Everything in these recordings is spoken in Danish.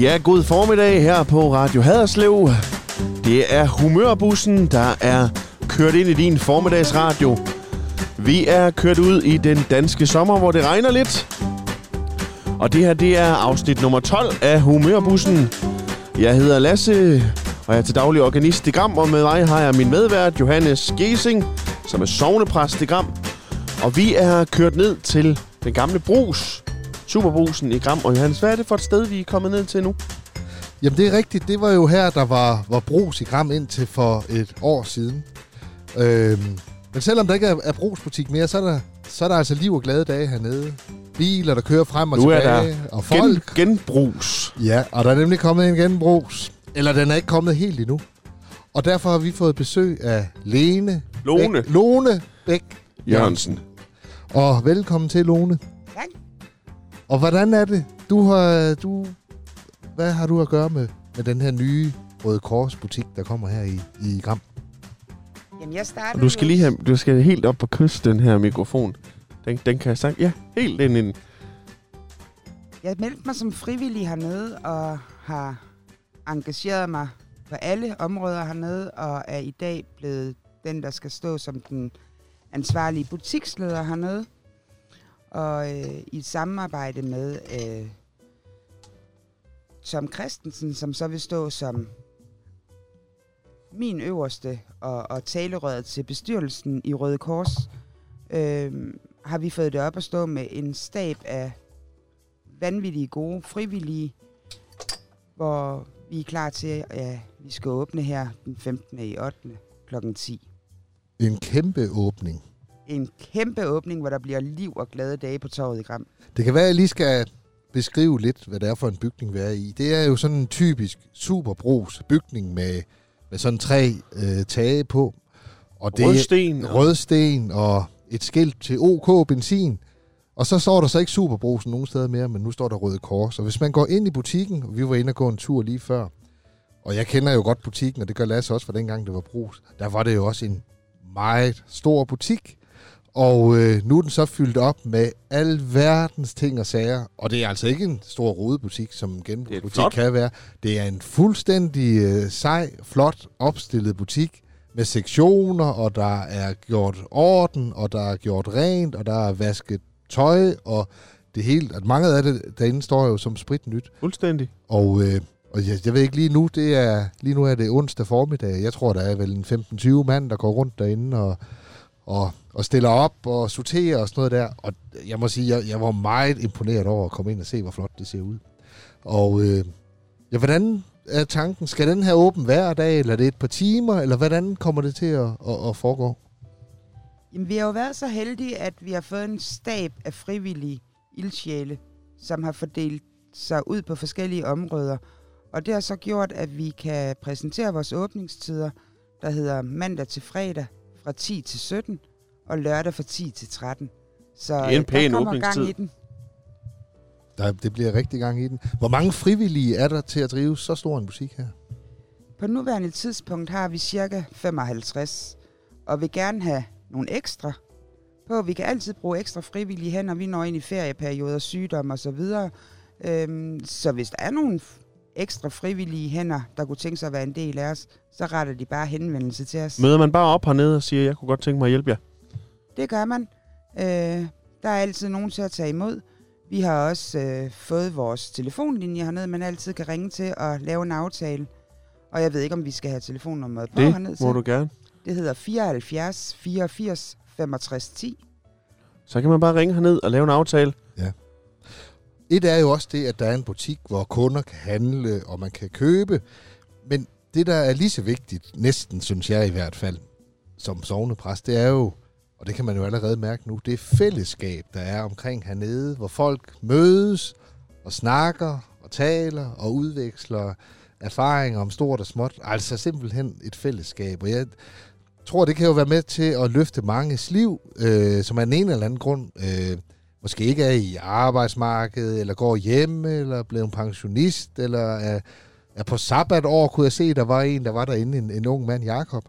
Ja, god formiddag her på Radio Haderslev. Det er Humørbussen, der er kørt ind i din formiddagsradio. Vi er kørt ud i den danske sommer, hvor det regner lidt. Og det her, det er afsnit nummer 12 af Humørbussen. Jeg hedder Lasse, og jeg er til daglig organist i Gram, og med mig har jeg min medvært Johannes Gesing, som er sovnepræst i Gram. Og vi er kørt ned til den gamle brus, Superbrusen i Gram. Og Johannes, hvad er det for et sted, vi er kommet ned til nu? Jamen det er rigtigt. Det var jo her, der var, var brus i Gram indtil for et år siden. Øhm, men selvom der ikke er, er brugsbutik mere, så er, der, så er der altså liv og glade dage hernede. Biler, der kører frem og Nu er tilbage. der og Gen, folk. genbrus. Ja, og der er nemlig kommet en genbrugs. Eller den er ikke kommet helt endnu. Og derfor har vi fået besøg af Lene. Lone Bæk, Lone Bæk. Jørgensen. Og velkommen til, Lone. Og hvordan er det? Du har, du, hvad har du at gøre med, med den her nye Røde Kors butik, der kommer her i, i Gram? Jamen, jeg startede Og du skal lige have, du skal helt op og kysse den her mikrofon. Den, den kan jeg sagt, ja, helt ind i den. Jeg meldte mig som frivillig hernede og har engageret mig på alle områder hernede, og er i dag blevet den, der skal stå som den ansvarlige butiksleder hernede. Og øh, i et samarbejde med øh, Tom Christensen, som så vil stå som min øverste og, og talerøret til bestyrelsen i Røde Kors, øh, har vi fået det op at stå med en stab af vanvittige gode frivillige, hvor vi er klar til, at vi skal åbne her den 15. i 8. kl. 10. En kæmpe åbning. En kæmpe åbning, hvor der bliver liv og glade dage på torvet i Gram. Det kan være, at jeg lige skal beskrive lidt, hvad det er for en bygning, vi er i. Det er jo sådan en typisk superbrugs bygning med, med sådan tre øh, tage på. Og det Rødsten. er rødsten og et skilt til OK Benzin. Og så står der så ikke Superbrusen nogen steder mere, men nu står der Røde Kors. Og hvis man går ind i butikken, og vi var inde og gå en tur lige før, og jeg kender jo godt butikken, og det gør Lasse også fra dengang, det var brus, der var det jo også en meget stor butik. Og øh, nu er den så fyldt op med al verdens ting og sager. Og det er altså ikke en stor rodebutik, som en genbrugsbutik kan være. Det er en fuldstændig øh, sej, flot opstillet butik med sektioner, og der er gjort orden, og der er gjort rent, og der er vasket tøj, og det hele. At mange af det derinde står jo som spritnyt. Fuldstændig. Og, øh, og jeg, jeg ved ikke lige nu, det er lige nu er det onsdag formiddag. Jeg tror, der er vel en 15-20 mand, der går rundt derinde og, og, og stiller op og sorterer og sådan noget der. Og jeg må sige, jeg, jeg var meget imponeret over at komme ind og se, hvor flot det ser ud. Og øh, ja, hvordan er tanken? Skal den her åben hver dag, eller er det et par timer, eller hvordan kommer det til at, at, at foregå? Jamen, vi har jo været så heldige, at vi har fået en stab af frivillige ildsjæle, som har fordelt sig ud på forskellige områder. Og det har så gjort, at vi kan præsentere vores åbningstider, der hedder mandag til fredag fra 10 til 17, og lørdag fra 10 til 13. Så Det er en øh, pæn der kommer åbningstid. gang i den. Der, det bliver rigtig gang i den. Hvor mange frivillige er der til at drive så stor en butik her? På nuværende tidspunkt har vi cirka 55, og vil gerne have nogle ekstra på. Vi kan altid bruge ekstra frivillige hen, når vi når ind i ferieperioder, sygdom og så videre. Øhm, så hvis der er nogle ekstra frivillige hænder, der kunne tænke sig at være en del af os, så retter de bare henvendelse til os. Møder man bare op hernede og siger, jeg kunne godt tænke mig at hjælpe jer. Det gør man. Øh, der er altid nogen til at tage imod. Vi har også øh, fået vores telefonlinje hernede, man altid kan ringe til og lave en aftale. Og jeg ved ikke, om vi skal have telefonnummeret på hernede Det må du gerne. Det hedder 74 84 65 10. Så kan man bare ringe herned og lave en aftale. Et er jo også det, at der er en butik, hvor kunder kan handle, og man kan købe. Men det, der er lige så vigtigt, næsten synes jeg i hvert fald, som sovnepræst, det er jo, og det kan man jo allerede mærke nu, det fællesskab, der er omkring hernede, hvor folk mødes og snakker og taler og udveksler erfaringer om stort og småt. Altså simpelthen et fællesskab. Og jeg tror, det kan jo være med til at løfte manges liv, øh, som af den ene eller anden grund øh, måske ikke er i arbejdsmarkedet, eller går hjemme, eller er blevet en pensionist, eller er, er på sabbatår, kunne jeg se, der var en, der var derinde, en, en ung mand, Jakob.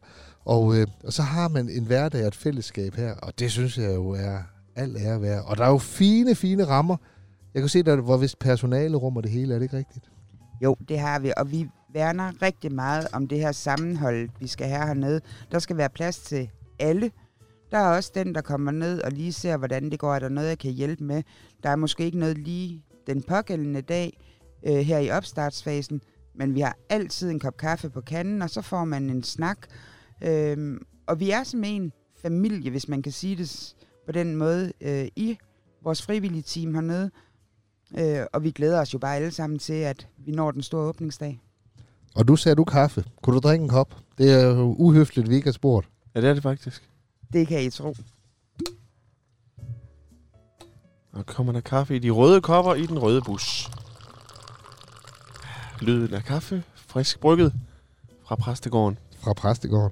Og, øh, og så har man en hverdag og et fællesskab her, og det synes jeg jo er alt ære værd. Og der er jo fine, fine rammer. Jeg kan se, der var vist personale og det hele, er det ikke rigtigt? Jo, det har vi, og vi værner rigtig meget om det her sammenhold, vi skal have hernede. Der skal være plads til alle. Der er også den, der kommer ned og lige ser, hvordan det går. Er der noget, jeg kan hjælpe med? Der er måske ikke noget lige den pågældende dag øh, her i opstartsfasen, men vi har altid en kop kaffe på kanden, og så får man en snak. Øhm, og vi er som en familie, hvis man kan sige det på den måde, øh, i vores frivillige team hernede. Øh, og vi glæder os jo bare alle sammen til, at vi når den store åbningsdag. Og du sagde, du kaffe. Kunne du drikke en kop? Det er jo uhøfligt, vi ikke har spurgt. Ja, det er det faktisk. Det kan I tro. Og kommer der kaffe i de røde kopper i den røde bus. Lyden af kaffe, frisk brygget fra præstegården. Fra præstegården.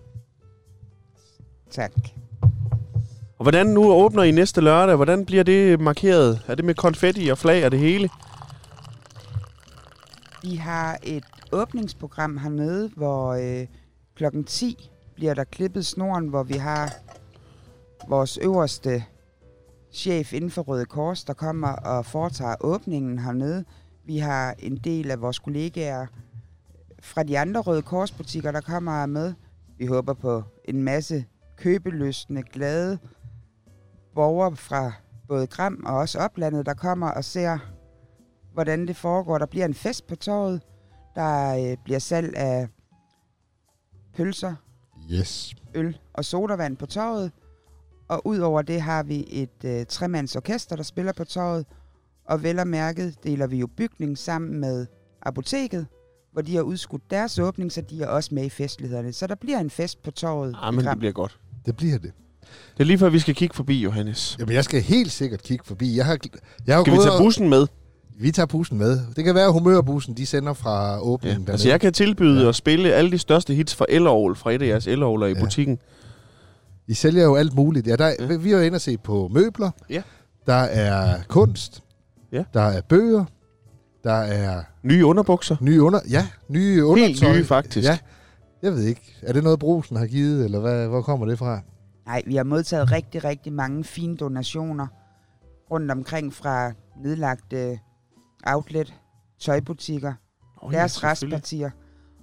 Tak. Og hvordan nu åbner I næste lørdag? Hvordan bliver det markeret? Er det med konfetti og flag og det hele? Vi har et åbningsprogram hernede, hvor øh, klokken 10 bliver der klippet snoren, hvor vi har vores øverste chef inden for Røde Kors, der kommer og foretager åbningen hernede. Vi har en del af vores kollegaer fra de andre Røde Kors butikker, der kommer med. Vi håber på en masse købeløsende, glade borgere fra både Gram og også oplandet, der kommer og ser, hvordan det foregår. Der bliver en fest på torvet. Der øh, bliver salg af pølser, Yes. øl og sodavand på torvet. Og udover det har vi et øh, tremands orkester, der spiller på torvet. Og vel og mærket deler vi jo bygning sammen med apoteket, hvor de har udskudt deres åbning, så de er også med i festlighederne. Så der bliver en fest på torvet. Ah, i men det bliver godt. Det bliver det. Det er lige før, vi skal kigge forbi, Johannes. Jamen, jeg skal helt sikkert kigge forbi. Jeg har, jeg har Skal vi tage bussen med? Vi tager bussen med. Det kan være, at humørbussen de sender fra Ja. åbningen. Altså, jeg kan tilbyde Ja. at spille alle de største hits fra Ellerovl, fra et af jeres Ellerovler i Ja. butikken. I sælger jo alt muligt. Ja, der, Ja. ja. Vi er jo inde og se på møbler. Ja. Der er kunst. Ja. Der er bøger. Der er Nye underbukser. nye under... Ja, nye undertøj. nye, faktisk. Ja. Jeg ved ikke. Er det noget, brusen har givet, eller hvad, hvor kommer det fra? Nej, vi har modtaget rigtig, rigtig mange fine donationer rundt omkring fra nedlagte outlet, tøjbutikker, Oh, deres selvfølgelig. restpartier.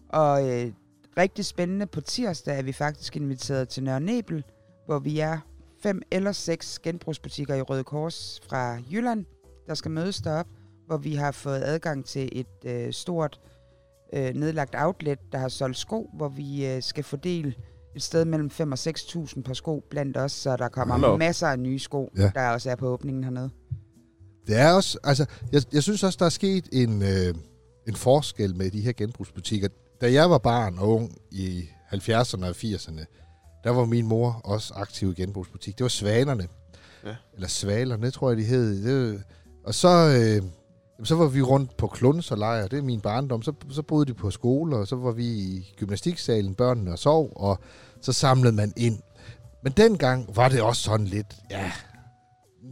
Og øh, rigtig spændende på tirsdag er vi faktisk inviteret til Nørre Nebel, hvor vi er fem eller seks genbrugsbutikker i Røde Kors fra Jylland, der skal mødes derop, hvor vi har fået adgang til et øh, stort øh, nedlagt outlet, der har solgt sko, hvor vi øh, skal fordele et sted mellem 5 og 6.000 par sko blandt os, så der kommer op. masser af nye sko, Ja. der også er på åbningen hernede. Det er også... Altså, jeg, jeg synes også, der er sket en, øh, en forskel med de her genbrugsbutikker. Da jeg var barn og ung i 70'erne og 80'erne, der var min mor også aktiv i genbrugsbutik. Det var Svanerne. Ja. Eller Svalerne, tror jeg, de hed. Det, og så, øh, så var vi rundt på Klunds og lejr. Det er min barndom. Så, så boede de på skole, og så var vi i gymnastiksalen, børnene og sov, og så samlede man ind. Men dengang var det også sådan lidt, ja,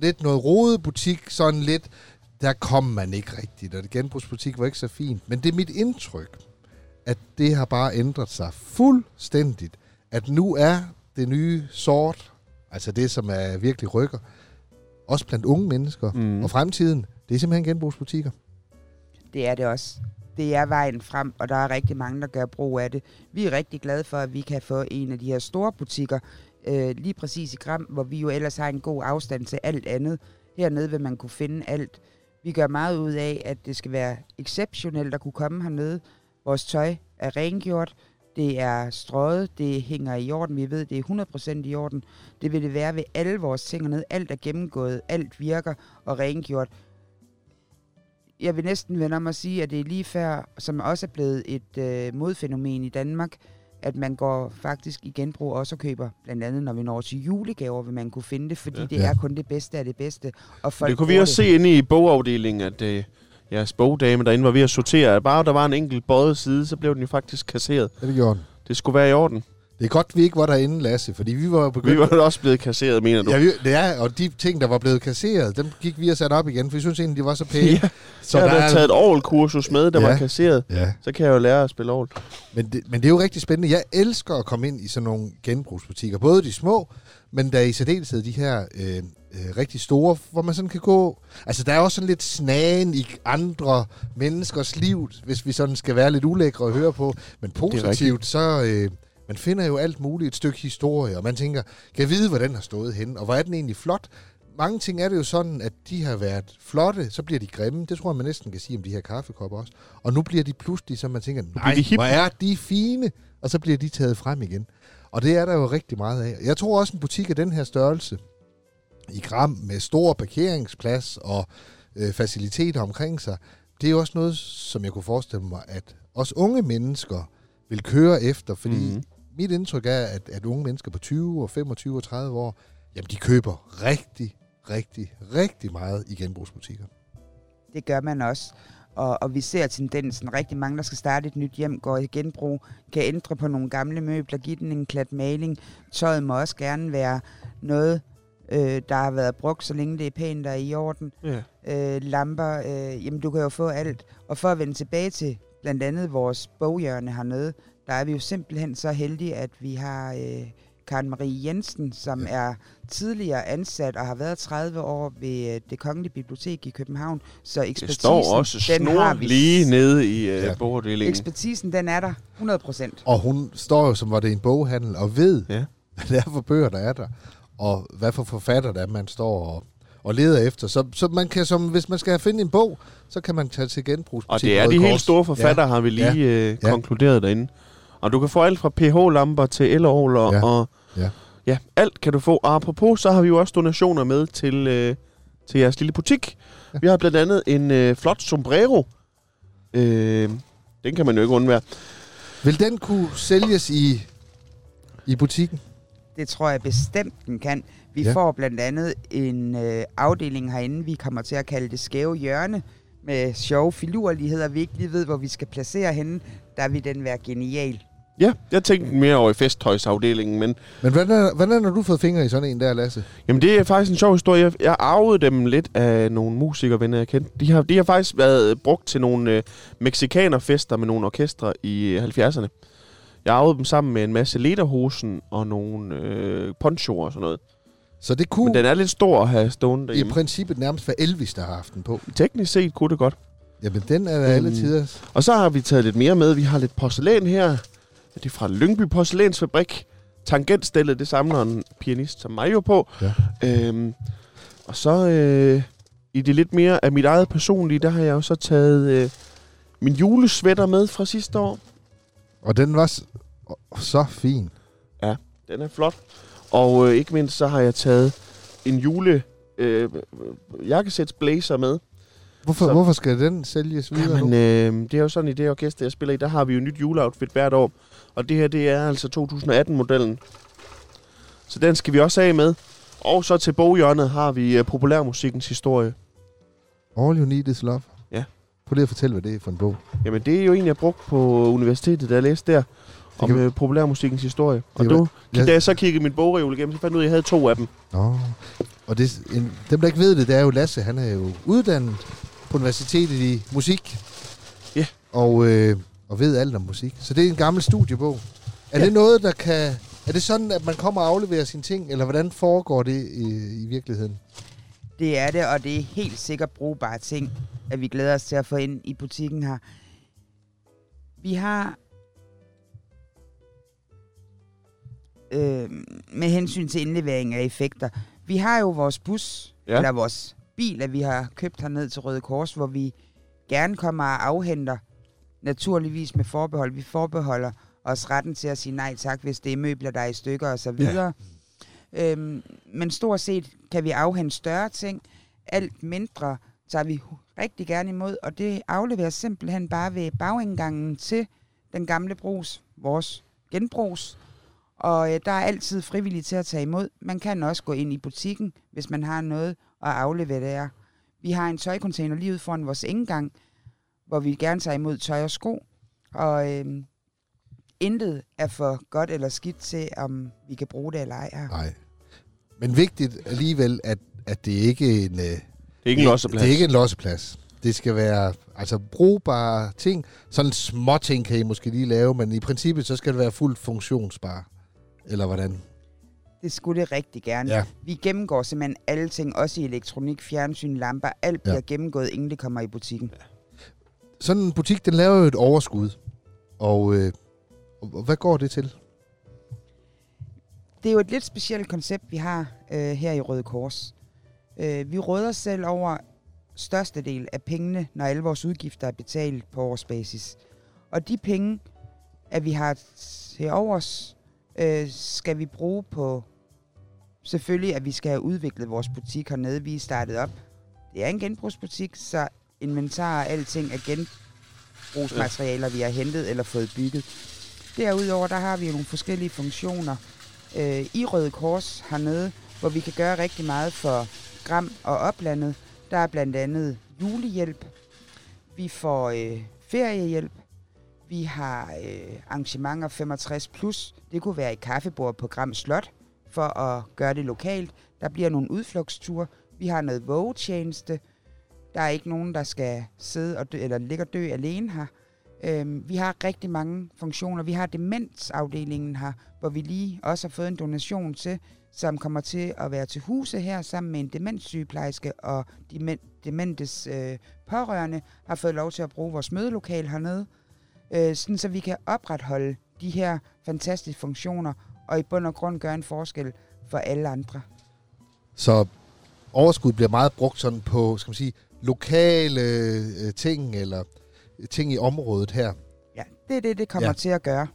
lidt noget rodet butik, sådan lidt, der kom man ikke rigtigt, og det genbrugsbutik var ikke så fint. Men det er mit indtryk, at det har bare ændret sig fuldstændigt. At nu er det nye sort, altså det, som er virkelig rykker, også blandt unge mennesker. Mm. Og fremtiden, det er simpelthen genbrugsbutikker. Det er det også. Det er vejen frem, og der er rigtig mange, der gør brug af det. Vi er rigtig glade for, at vi kan få en af de her store butikker, øh, lige præcis i Gram, hvor vi jo ellers har en god afstand til alt andet. Hernede vil man kunne finde alt. Vi gør meget ud af, at det skal være exceptionelt at kunne komme hernede. Vores tøj er rengjort, det er strøget, det hænger i orden, vi ved, det er 100% i orden. Det vil det være ved alle vores ting hernede. Alt er gennemgået, alt virker og rengjort jeg vil næsten vende om at sige, at det er lige før, som også er blevet et øh, modfænomen i Danmark, at man går faktisk i genbrug også og køber, blandt andet når vi når til julegaver, vil man kunne finde det, fordi Ja. det Ja. er kun det bedste af det bedste. Og folk Det kunne vi også se inde i bogafdelingen, at øh, jeres bogdame derinde var ved at sortere. Bare der var en enkelt bøjet side, så blev den jo faktisk kasseret. Ja, det gjorde den. Det skulle være i orden. Det er godt, vi ikke var derinde, Lasse, fordi vi var begyndt... Vi var også blevet kasseret, mener du? Ja, vi, det er, og de ting, der var blevet kasseret, dem gik vi og satte op igen, for vi synes egentlig, de var så pæne. ja. Så jeg har da taget et orgelkursus med, der Ja. var kasseret. Ja, Så kan jeg jo lære at spille orgel. men det, men det er jo rigtig spændende. Jeg elsker at komme ind i sådan nogle genbrugsbutikker, både de små, men der er i særdeleshed de her øh, øh, rigtig store, hvor man sådan kan gå... Altså, der er også sådan lidt snagen i andre menneskers liv, hvis vi sådan skal være lidt ulækre at høre på. Men positivt, så... Øh, man finder jo alt muligt, et stykke historie, og man tænker, kan jeg vide, hvor den har stået hen, og hvor er den egentlig flot? Mange ting er det jo sådan, at de har været flotte, så bliver de grimme. Det tror jeg, man næsten kan sige om de her kaffekopper også. Og nu bliver de pludselig, så man tænker, nej, hvor er de fine? Og så bliver de taget frem igen. Og det er der jo rigtig meget af. Jeg tror også, en butik af den her størrelse, i Gram med stor parkeringsplads og øh, faciliteter omkring sig, det er jo også noget, som jeg kunne forestille mig, at også unge mennesker vil køre efter, fordi Mhm. mm-hmm. mit indtryk er, at, at unge mennesker på 20 og 25 og 30 år, jamen de køber rigtig, rigtig, rigtig meget i genbrugsbutikker. Det gør man også. Og, og vi ser tendensen. Rigtig mange, der skal starte et nyt hjem, går i genbrug, kan ændre på nogle gamle møbler, give den en klat maling. Tøjet må også gerne være noget, øh, der har været brugt, så længe det er pænt og i orden. Ja. Øh, lamper, øh, jamen du kan jo få alt. Og for at vende tilbage til blandt andet vores boghjørne hernede, der er vi jo simpelthen så heldige, at vi har øh, Karen Marie Jensen, som Ja. er tidligere ansat og har været 30 år ved øh, det Kongelige Bibliotek i København. Så Det ekspertisen, står også den har vi. lige nede i øh, Ja. bogafdelingen. Ekspertisen, den er der 100 procent. Og hun står jo, som var det en boghandel, og ved, Ja. hvad det er for bøger, der er der, og hvad for forfatter der er, man står og, og leder efter. Så, så man kan, som, hvis man skal finde en bog, så kan man tage til genbrugsbutik. Og det er de helt store forfattere, ja. har vi lige øh, Ja. konkluderet derinde. Og du kan få alt fra pH-lamper til elåler Ja. ja. og Ja. ja, alt kan du få. Og apropos, så har vi jo også donationer med til, øh, til jeres lille butik. Ja. Vi har blandt andet en øh, flot sombrero. Øh, den kan man jo ikke undvære. Vil den kunne sælges i, i butikken? Det tror jeg bestemt, den kan. Vi Ja. får blandt andet en øh, afdeling herinde, vi kommer til at kalde det skæve hjørne, med sjove filurligheder, vi ikke lige ved, hvor vi skal placere henne. Der vil den være genial. Ja, jeg tænkte mere over i festtøjsafdelingen, men Men hvordan, er, hvordan har du fået fingre i sådan en der, Lasse? Jamen, det er faktisk en sjov historie. Jeg, jeg arvede dem lidt af nogle musikervenner, jeg kendte. De har, de har faktisk været brugt til nogle øh, mexikanerfester med nogle orkestre i øh, 70'erne. Jeg arvede dem sammen med en masse lederhosen og nogle øh, ponchoer og sådan noget. Så det Men kunne den er lidt stor at have stående i derhjemme. princippet nærmest være Elvis, der har haft den på. Teknisk set kunne det godt. Jamen, den er alle Mm. tider. Og så har vi taget lidt mere med. Vi har lidt porcelæn her. Det er fra Lyngby Porcelænsfabrik. Tangentstellet, det samler en pianist som mig jo på. Ja. Øhm, og så øh, i det lidt mere af mit eget personlige, der har jeg jo så taget øh, min julesvætter med fra sidste år. Og den var s- så fin. Den er flot. Og øh, ikke mindst så har jeg taget en jule øh, jakkesæts blazer med. Hvorfor, Så- hvorfor skal den sælges videre Jamen, nu? øh, det er jo sådan i det orkester, jeg spiller i, der har vi jo nyt juleoutfit hvert år. Og det her, det er altså 2018-modellen. Så den skal vi også af med. Og så til boghjørnet har vi uh, populærmusikkens historie. All You Need Is Love. Prøv lige at fortælle, hvad det er for en bog. Jamen, det er jo en, jeg brugte på universitetet, da jeg læste der. Om kan- uh, populærmusikkens historie. Og Det du, Ja. da jeg så kiggede min bogreol igennem, så fandt jeg ud af, at jeg havde to af dem. Nå. Og det, en, dem, der ikke ved det, det er jo Lasse. Han er jo uddannet på universitetet i musik. Ja. Og, øh, og ved alt om musik. Så det er en gammel studiebog. Er Ja. det noget, der kan... Er det sådan, at man kommer og afleverer sine ting, eller hvordan foregår det i, i virkeligheden? Det er det, og det er helt sikkert brugbare ting, at vi glæder os til at få ind i butikken her. Vi har øh, med hensyn til indlevering af effekter, vi har jo vores bus, Ja. eller vores bil, at vi har købt herned til Røde Kors, hvor vi gerne kommer og afhenter, naturligvis med forbehold. Vi forbeholder os retten til at sige nej tak, hvis det er møbler, der er i stykker og så videre. Ja. Øhm, men stort set kan vi afhente større ting. Alt mindre tager vi rigtig gerne imod, og det afleveres simpelthen bare ved bagindgangen til den gamle brus, vores genbrugs. Og øh, der er altid frivillige til at tage imod. Man kan også gå ind i butikken, hvis man har noget at aflevere der. Vi har en tøjcontainer lige ud foran vores indgang, hvor vi gerne tager imod tøj og sko. Og øh, intet er for godt eller skidt til, om vi kan bruge det eller ej her. Nej. Men vigtigt alligevel, at, at det ikke er en... Øh, det ikke en losseplads. Det er ikke en losseplads. Det skal være altså brugbare ting. Sådan små ting kan I måske lige lave, men i princippet så skal det være fuldt funktionsbar. Eller hvordan? Det skulle det rigtig gerne. Ja. Vi gennemgår simpelthen alle ting, også i elektronik, fjernsyn, lamper. Alt bliver Ja. gennemgået, inden det kommer i butikken. Sådan en butik, den laver jo et overskud. Og, øh, hvad går det til? Det er jo et lidt specielt koncept, vi har øh, her i Røde Kors. Øh, vi råder selv over størstedel af pengene, når alle vores udgifter er betalt på årsbasis. Og de penge, at vi har til overs, øh, skal vi bruge på selvfølgelig, at vi skal have udviklet vores butik hernede. Vi er startet op. Det er en genbrugsbutik, så inventar og alting er genbrugsmaterialer, vi har hentet eller fået bygget. Derudover der har vi jo nogle forskellige funktioner øh, i Røde Kors hernede, hvor vi kan gøre rigtig meget for Gram og oplandet. Der er blandt andet julehjælp. Vi får øh, feriehjælp. Vi har øh, arrangementer 65 plus. Det kunne være i kaffebord på Gram Slot for at gøre det lokalt. Der bliver nogle udflugtsture. Vi har noget vågetjeneste. Der er ikke nogen, der skal sidde og dø, eller ligge og dø alene her. Øhm, vi har rigtig mange funktioner. Vi har demensafdelingen her, hvor vi lige også har fået en donation til, som kommer til at være til huse her sammen med en demenssygeplejerske og demen, dementes øh, pårørende har fået lov til at bruge vores mødelokal hernede, øh, sådan så vi kan opretholde de her fantastiske funktioner og i bund og grund gøre en forskel for alle andre. Så overskud bliver meget brugt sådan på, skal man sige, lokale øh, ting, eller ting i området her. Ja, det er det, det kommer Ja. til at gøre.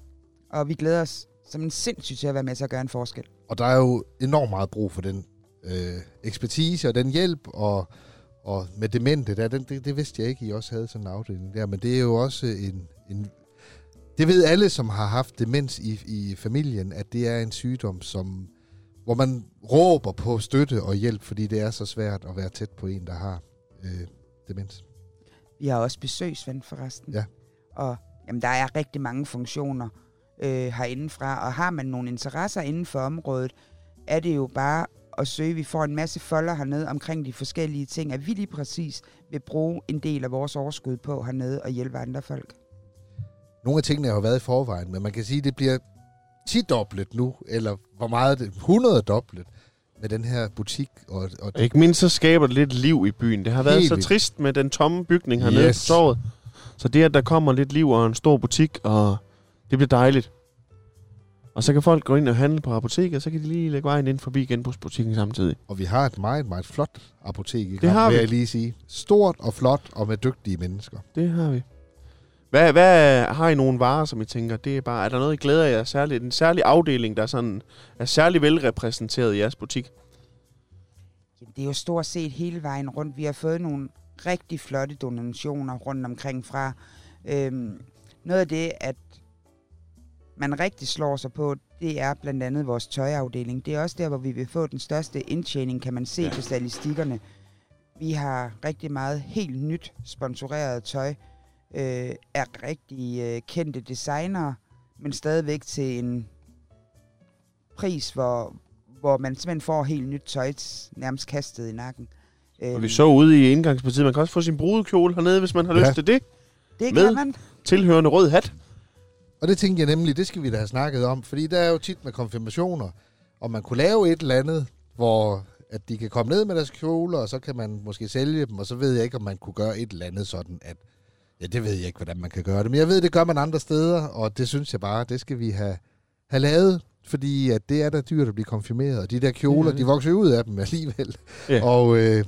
Og vi glæder os som en sindssygt til at være med til at gøre en forskel. Og der er jo enormt meget brug for den øh, ekspertise og den hjælp, og, og med demente, der, den, det, det vidste jeg ikke, I også havde sådan en afdeling der, men det er jo også en, en det ved alle, som har haft demens i, i familien, at det er en sygdom, som, hvor man råber på støtte og hjælp, fordi det er så svært at være tæt på en, der har øh, demens. Vi har også besøgsven forresten. Ja. Og jamen, der er rigtig mange funktioner øh, herindefra, og har man nogle interesser inden for området, er det jo bare at søge. Vi får en masse folder hernede omkring de forskellige ting, at vi lige præcis vil bruge en del af vores overskud på hernede og hjælpe andre folk. Nogle af tingene har jo været i forvejen, men man kan sige, at det bliver 10-doblet nu, eller hvor meget det 100-doblet med den her butik. Og, og ikke mindst så skaber det lidt liv i byen. Det har været så vildt. trist med den tomme bygning hernede Yes. på torvet. Så det, at der kommer lidt liv og en stor butik, og det bliver dejligt. Og så kan folk gå ind og handle på apoteket, og så kan de lige lægge vejen ind forbi genbrugsbutikken samtidig. Og vi har et meget, meget flot apotek i Det har vil vi. jeg lige sige. Stort og flot og med dygtige mennesker. Det har vi. Hvad, hvad har I nogle varer, som I tænker, det er bare, er der noget, I glæder jer særligt? En særlig afdeling, der sådan er særlig velrepræsenteret i jeres butik? Jamen, det er jo stort set hele vejen rundt. Vi har fået nogle rigtig flotte donationer rundt omkring fra. Øhm, noget af det, at man rigtig slår sig på, det er blandt andet vores tøjafdeling. Det er også der, hvor vi vil få den største indtjening, kan man se Ja. på statistikkerne. Vi har rigtig meget helt nyt sponsoreret tøj øh, af rigtig øh, kendte designere, men stadigvæk til en pris, hvor, hvor man simpelthen får helt nyt tøj nærmest kastet i nakken. Og vi så ude i indgangspartiet, man kan også få sin brudekjole hernede, hvis man har Ja. lyst til det. det med- kan man. Tilhørende rød hat. Og det tænkte jeg nemlig, det skal vi da have snakket om, fordi der er jo tit med konfirmationer, og man kunne lave et eller andet, hvor at de kan komme ned med deres kjoler, og så kan man måske sælge dem, og så ved jeg ikke, om man kunne gøre et eller andet sådan, at ja, det ved jeg ikke, hvordan man kan gøre det, men jeg ved, det gør man andre steder, og det synes jeg bare, det skal vi have, have lavet, fordi at det er da dyrt at blive konfirmeret, og de der kjoler, det. de vokser jo ud af dem alligevel, Ja. og, øh,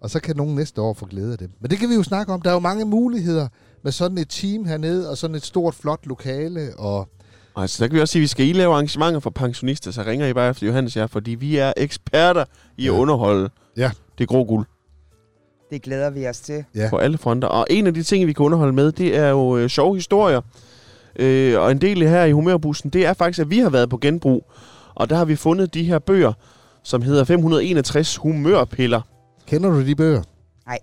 og så kan nogen næste år få glæde af dem. Men det kan vi jo snakke om, der er jo mange muligheder med sådan et team hernede, og sådan et stort, flot lokale, og Altså, der kan vi også sige, at vi skal I lave arrangementer for pensionister, så ringer I bare efter Johannes jer, fordi vi er eksperter i at Ja. underholde Ja. det grå guld Det glæder vi os til. Ja. på alle fronter. Og en af de ting, vi kan underholde med, det er jo øh, sjove historier. Øh, og en del her i Humørbussen, det er faktisk, at vi har været på genbrug. Og der har vi fundet de her bøger, som hedder 561 humørpiller. kender du de bøger? Nej,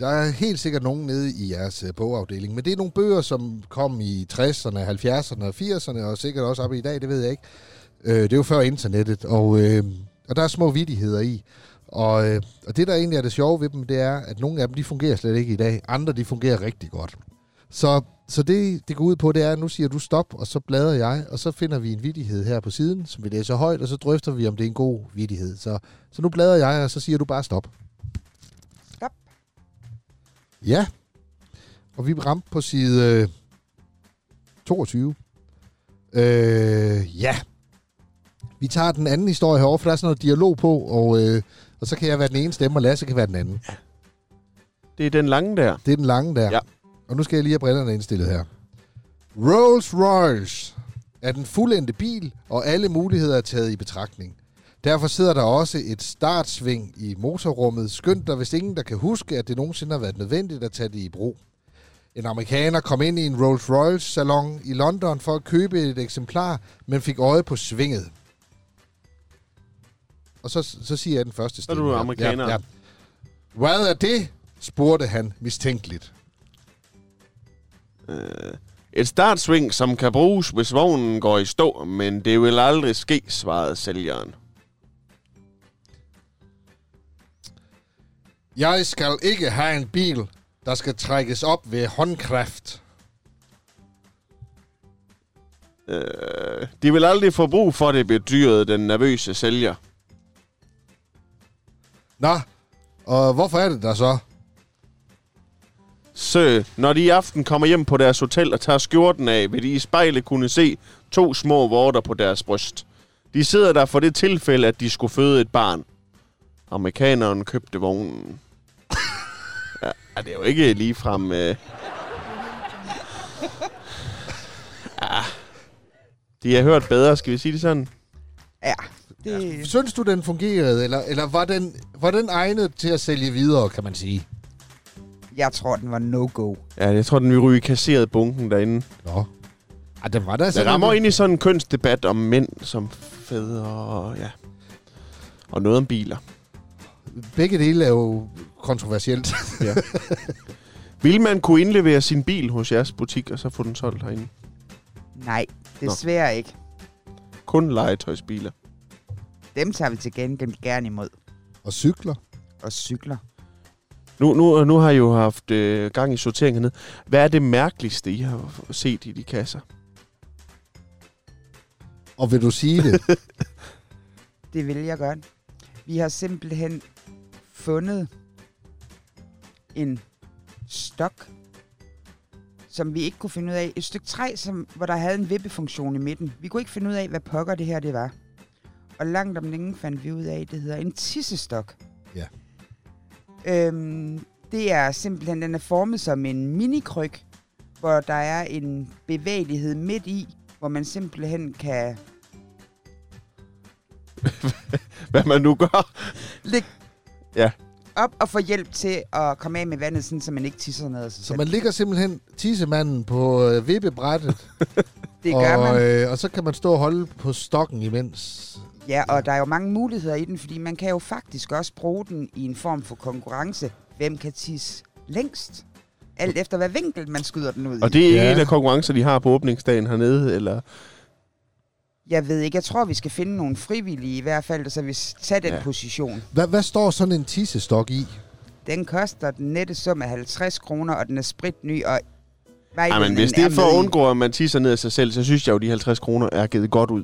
Der er helt sikkert nogen nede i jeres øh, bogafdeling, men det er nogle bøger, som kom i 60'erne, 70'erne og 80'erne, og sikkert også op i dag, det ved jeg ikke. Øh, det er jo før internettet, og, øh, og der er små vidigheder i. Og, øh, og det, der egentlig er det sjove ved dem, det er, at nogle af dem, de fungerer slet ikke i dag. Andre, de fungerer rigtig godt. Så, så det, det går ud på, det er, at nu siger du stop, og så bladrer jeg, og så finder vi en vidighed her på siden, som vi læser højt, og så drøfter vi, om det er en god vidighed. Så, så nu bladrer jeg, og så siger du bare stop. Stop. Ja. Og vi ramte på side øh, 22. Øh, ja. Vi tager den anden historie herovre, for der er sådan noget dialog på, og, øh, og så kan jeg være den ene stemme, og Lasse kan være den anden. Det er den lange der. Det er den lange der. Ja. Og nu skal jeg lige have brillerne indstillet her. Rolls Royce er den fuldendte bil, og alle muligheder er taget i betragtning. Derfor sidder der også et startsving i motorrummet. Skønt der hvis ingen, der kan huske, at det nogensinde har været nødvendigt at tage det i brug. En amerikaner kom ind i en Rolls Royce salon i London for at købe et eksemplar, men fik øje på svinget. Og så, så siger jeg den første Så er stemme. du amerikaner. Ja, ja. Hvad er det? spurgte han mistænkeligt. Øh, et startsving, som kan bruges, hvis vognen går i stå, men det vil aldrig ske, svarede sælgeren. Jeg skal ikke have en bil, der skal trækkes op ved håndkraft. Øh, de vil aldrig få brug for det, bedyrede den nervøse sælger. Nå, og hvorfor er det der så? Så, når de i aften kommer hjem på deres hotel og tager skjorten af, vil de i spejlet kunne se to små vorter på deres bryst. De sidder der for det tilfælde, at de skulle føde et barn. Amerikaneren købte vognen. Ja, det er jo ikke ligefrem... Øh... Ja. De har hørt bedre, skal vi sige det sådan? Ja, det, Synes du, den fungerede, eller, eller var, den, var den egnet til at sælge videre, kan man sige? jeg tror, den var no-go. Ja, jeg tror, den vil ryge kasseret bunken derinde. Nå. Ej, den var der Det rammer ind i sådan en kønsdebat om mænd som fædre og ja. Og noget om biler. Begge dele er jo kontroversielt. Ja. Vil man kunne indlevere sin bil hos jeres butik, og så få den solgt herinde? Nej, desværre ikke. Kun legetøjsbiler. Dem tager vi til gengæld gerne imod. Og cykler. Og cykler. Nu, nu, nu har I jo haft øh, gang i sortering hernede. Hvad er det mærkeligste, I har set i de kasser? Og vil du sige det? Det vil jeg gøre. Vi har simpelthen fundet en stok, som vi ikke kunne finde ud af. Et stykke træ, som, hvor der havde en vippefunktion i midten. Vi kunne ikke finde ud af, hvad pokker det her det var. Og langt om længe fandt vi ud af, at det hedder en tissestok. Ja. Øhm, det er simpelthen, den er formet som en minikryg, hvor der er en bevægelighed midt i, hvor man simpelthen kan Hvad man nu gør? ligge Ja. op og få hjælp til at komme af med vandet, sådan, så man ikke tisser ned Så selv. man ligger simpelthen tissemanden på øh, vippebrættet, Det gør og, man. Øh, og så kan man stå og holde på stokken imens. Ja, og der er jo mange muligheder i den, fordi man kan jo faktisk også bruge den i en form for konkurrence. Hvem kan tisse længst? Alt efter hvad vinkel man skyder den ud Og i. det er Ja. en af konkurrencer, de har på åbningsdagen hernede, eller... Jeg ved ikke, jeg tror, vi skal finde nogle frivillige i hvert fald, så vi tager den Ja. position. Hvad, hvad står sådan en tissestok i? Den koster den nette sum af 50 kroner, og den er spritny, og Ej, men hvis det er for at undgå, at man tisser ned af sig selv, så synes jeg jo, at de 50 kroner er givet godt ud.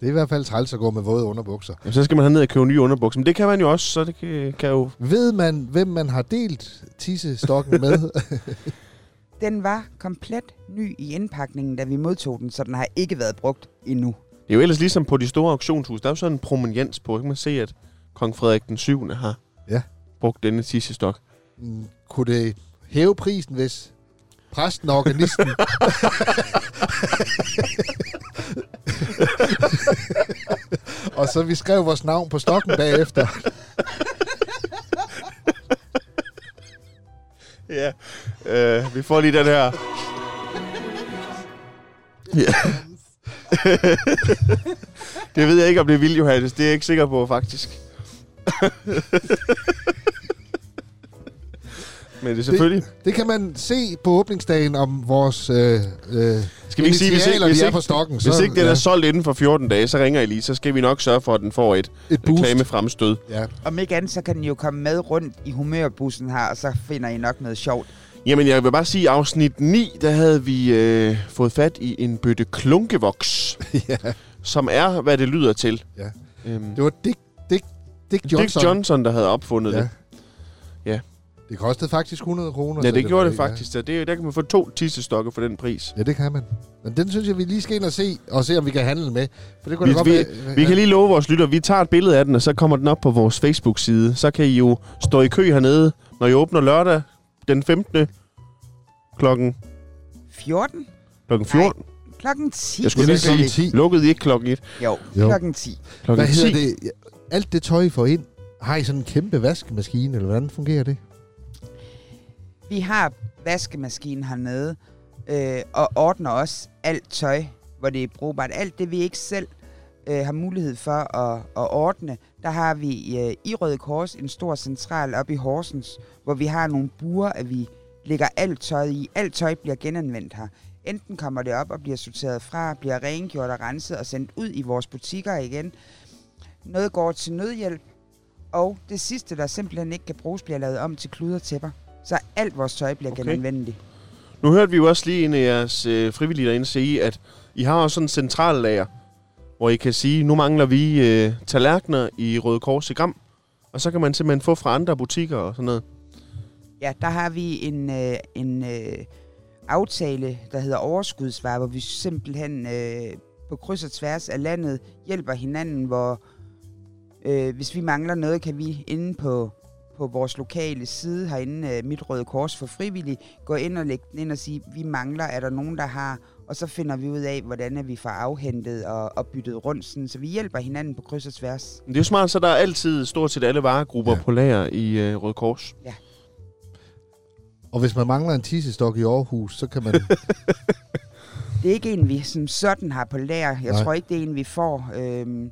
Det er i hvert fald træls at gå med våde underbukser. Jamen, så skal man have ned og købe nye underbukser. Men det kan man jo også, så det kan, kan jo... Ved man, hvem man har delt tissestokken med? Den var komplet ny i indpakningen, da vi modtog den, så den har ikke været brugt endnu. Det er jo ellers ligesom på de store auktionshus. Der er jo sådan en prominens på. Kan man se, at kong Frederik den 7. har Ja. brugt denne tissestok. Mm, Kunne det hæve prisen, hvis præsten og organisten... og så vi skrev vores navn på stokken bagefter. Ja. Øh, vi får lige den her. Ja. det ved jeg ikke, om det vil, Johannes. Det er jeg ikke sikker på, faktisk. Men det er selvfølgelig... Det kan man se på åbningsdagen om vores øh, øh, Skal vi ikke sige, hvis ikke, hvis ikke, på stokken. hvis ikke den er solgt inden for 14 dage, så ringer I lige. Så skal vi nok sørge for, at den får et et reklamefremstød. Ja. Om ikke andet, så kan den jo komme med rundt i humørbussen her, og så finder I nok noget sjovt. Jamen, jeg vil bare sige, at afsnit 9, der havde vi øh, fået fat i en bøtte klunkevoks, ja. som er, hvad det lyder til. Ja. Øhm, Det var Dick, Dick, Dick Johnson. Dick Johnson, der havde opfundet Ja. det. Det kostede faktisk 100 kroner. Ja, så det gjorde var det faktisk. Ja. Det, der kan man få to tissestokke for den pris. Ja, det kan man. Men den synes jeg, vi lige skal ind og se, og se, om vi kan handle med. For det kunne Vi- da godt vi- være, Vi kan lige love vores lytter, vi tager et billede af den, og så kommer den op på vores Facebook-side. Så kan I jo stå i kø hernede, når I åbner lørdag den 15. klokken, 14? klokken 14. Klokken 10. Jeg skulle Det lige sige, klokken 10. lukkede I ikke klokken 1? Jo, Jo. klokken 10. Klokken Hvad 10. hedder det? Alt det tøj, I får ind, har I sådan en kæmpe vaskemaskine, eller hvordan fungerer det? Vi har vaskemaskinen hernede, øh, og ordner også alt tøj, hvor det er brugbart. Alt det, vi ikke selv øh, har mulighed for at, at ordne, der har vi øh, i Røde Kors en stor central op i Horsens, hvor vi har nogle buer, at vi lægger alt tøj i. Alt tøj bliver genanvendt her. Enten kommer det op og bliver sorteret fra, bliver rengjort og renset og sendt ud i vores butikker igen. Noget går til nødhjælp, og det sidste, der simpelthen ikke kan bruges, bliver lavet om til kludertæpper. tæpper. Så alt vores tøj bliver Okay. genanvendeligt. Nu hørte vi jo også lige en af jeres øh, frivillige derinde sige, at I har også sådan en centrallager, hvor I kan sige, nu mangler vi øh, tallerkener i Røde Kors i Gram, og så kan man simpelthen få fra andre butikker og sådan noget. Ja, der har vi en, øh, en øh, aftale, der hedder overskudsvarer, hvor vi simpelthen øh, på kryds og tværs af landet hjælper hinanden, hvor øh, hvis vi mangler noget, kan vi inde på, på vores lokale side herinde, øh, Mit Røde Kors for frivillige, gå ind og lægge den ind og sige, vi mangler, er der nogen, der har, og så finder vi ud af, hvordan at vi får afhentet og, og byttet rundt, sådan, så vi hjælper hinanden på kryds og tværs. Det er jo smart, så der er altid stort set alle varegrupper Ja. ja. på lager i øh, Røde Kors. Og hvis man mangler en tissestok i Aarhus, så kan man... Det er ikke en, vi som sådan har på lager. Jeg. Nej. tror ikke, det er en, vi får øhm,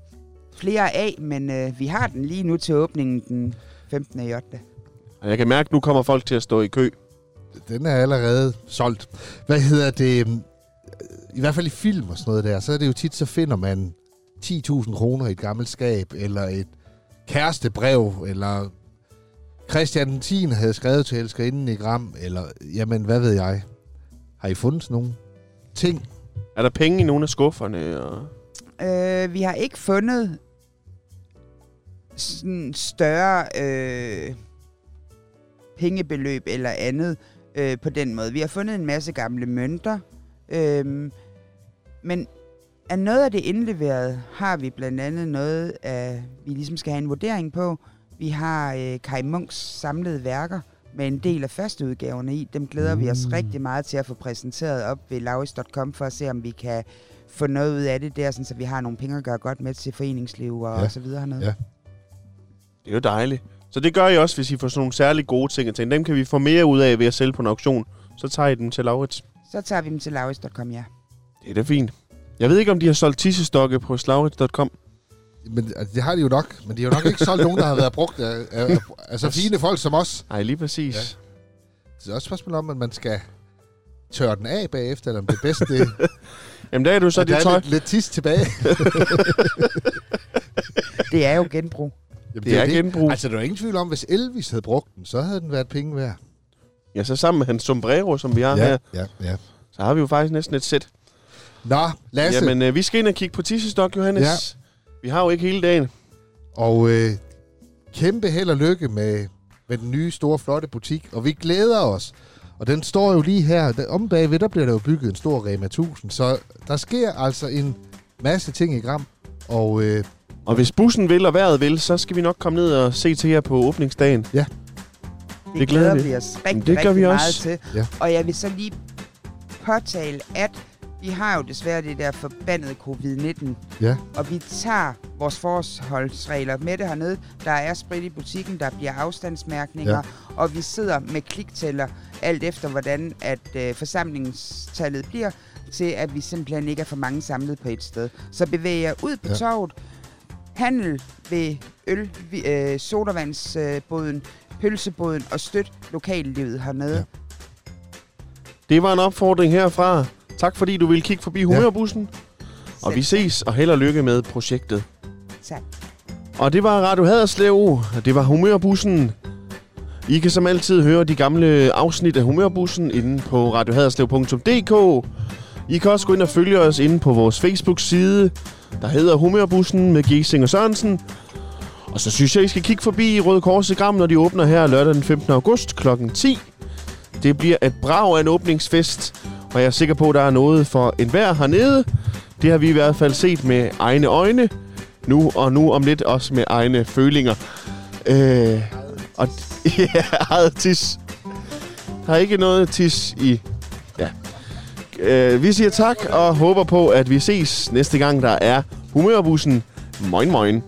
flere af, men øh, vi har den lige nu til åbningen den 15. i 8. Og jeg kan mærke, at nu kommer folk til at stå i kø. den er allerede solgt. Hvad hedder det? I hvert fald i film og sådan noget der, så er det jo tit, så finder man 10.000 kroner i et gammelt skab, eller et kærestebrev, eller Christian den 10. havde skrevet til elskerinden i Gram, eller jamen, hvad ved jeg. Har I fundet sådan nogle ting? Er der penge i nogle af skufferne? Og... Øh, vi har ikke fundet sådan større øh, pengebeløb eller andet øh, på den måde. Vi har fundet en masse gamle mønter, øh, men af noget af det indleveret har vi blandt andet noget af, vi ligesom skal have en vurdering på. Vi har øh, Kai Munks samlede værker med en del af førsteudgaverne i. Dem glæder mm. vi os Mm. rigtig meget til at få præsenteret op ved lauris.com for at se, om vi kan få noget ud af det der, sådan, så vi har nogle penge at gøre godt med til foreningsliv og, Ja. ja. og så videre hernede. Ja. Det er jo dejligt. Så det gør I også, hvis I får sådan nogle særlig gode ting. og ting. Dem kan vi få mere ud af ved at sælge på en auktion. Så tager I dem til Laurits. Så tager vi dem til lauris.com, ja. Det er da fint. Jeg ved ikke, om de har solgt tissestokke på slaurits.com. Men altså, det har de jo nok, men de har jo nok ikke solgt nogen, der har været brugt af, af, af altså fine folk som os. Nej, lige præcis. Ja. Det er også et spørgsmål om, at man skal tørre den af bagefter, eller om det bedste det, Jamen, der er du så at det tøj. er lidt, lidt tis tilbage. Det er jo genbrug. Jamen, Det er jo genbrug. Altså, der er ingen tvivl om, hvis Elvis havde brugt den, så havde den været penge værd. Ja, så sammen med hans sombrero, som vi har ja. her, ja, ja. så har vi jo faktisk næsten et sæt. Nå, Lasse, Jamen, øh, vi skal ind og kigge på tissestok, Johannes. Ja. Vi har jo ikke hele dagen. og øh, kæmpe held og lykke med, med den nye, store, flotte butik. Og vi glæder os. Og den står jo lige her. Om bagved, der bliver der jo bygget en stor Rema 1000. Så der sker altså en masse ting i Gram. Og øh, Og hvis bussen vil og vejret vil, så skal vi nok komme ned og se til jer på åbningsdagen. Det, Det glæder vi. vi os rigtig, det gør rigtig vi meget også. til. Ja. Og jeg vil så lige påtale, at vi har jo desværre det der forbandede covid-19, ja, og vi tager vores forholdsregler med det hernede. Der er sprit i butikken, der bliver afstandsmærkninger, Ja. ja. og vi sidder med kliktæller alt efter, hvordan at øh, forsamlingstallet bliver, til at vi simpelthen ikke er for mange samlet på et sted. Så bevæg jer ud på Ja. ja. torvet, handel ved øl, øh, sodavandsboden, pølseboden og støt lokallivet hernede. Ja. Ja. Det var en opfordring herfra. Tak fordi du ville kigge forbi humørbussen. Og vi ses og held og lykke med projektet. Tak. Og det var Radio Haderslev, det var humørbussen. I kan som altid høre de gamle afsnit af Humørbussen inde på radiohaderslev.dk. I kan også gå ind og følge os inde på vores Facebook-side, der hedder Humørbussen med Giesing og Sørensen. Og så synes jeg, I skal kigge forbi Røde Kors i Gram, når de åbner her lørdag den 15. august kl. 10. Det bliver et brag af en åbningsfest, og jeg er sikker på, at der er noget for enhver hernede. Det har vi i hvert fald set med egne øjne nu, og nu om lidt også med egne følinger. Øh, og ja, eget tis. Der er ikke noget tis i... Øh, vi siger tak og håber på, at vi ses næste gang, der er Humørbussen. Moin, moin.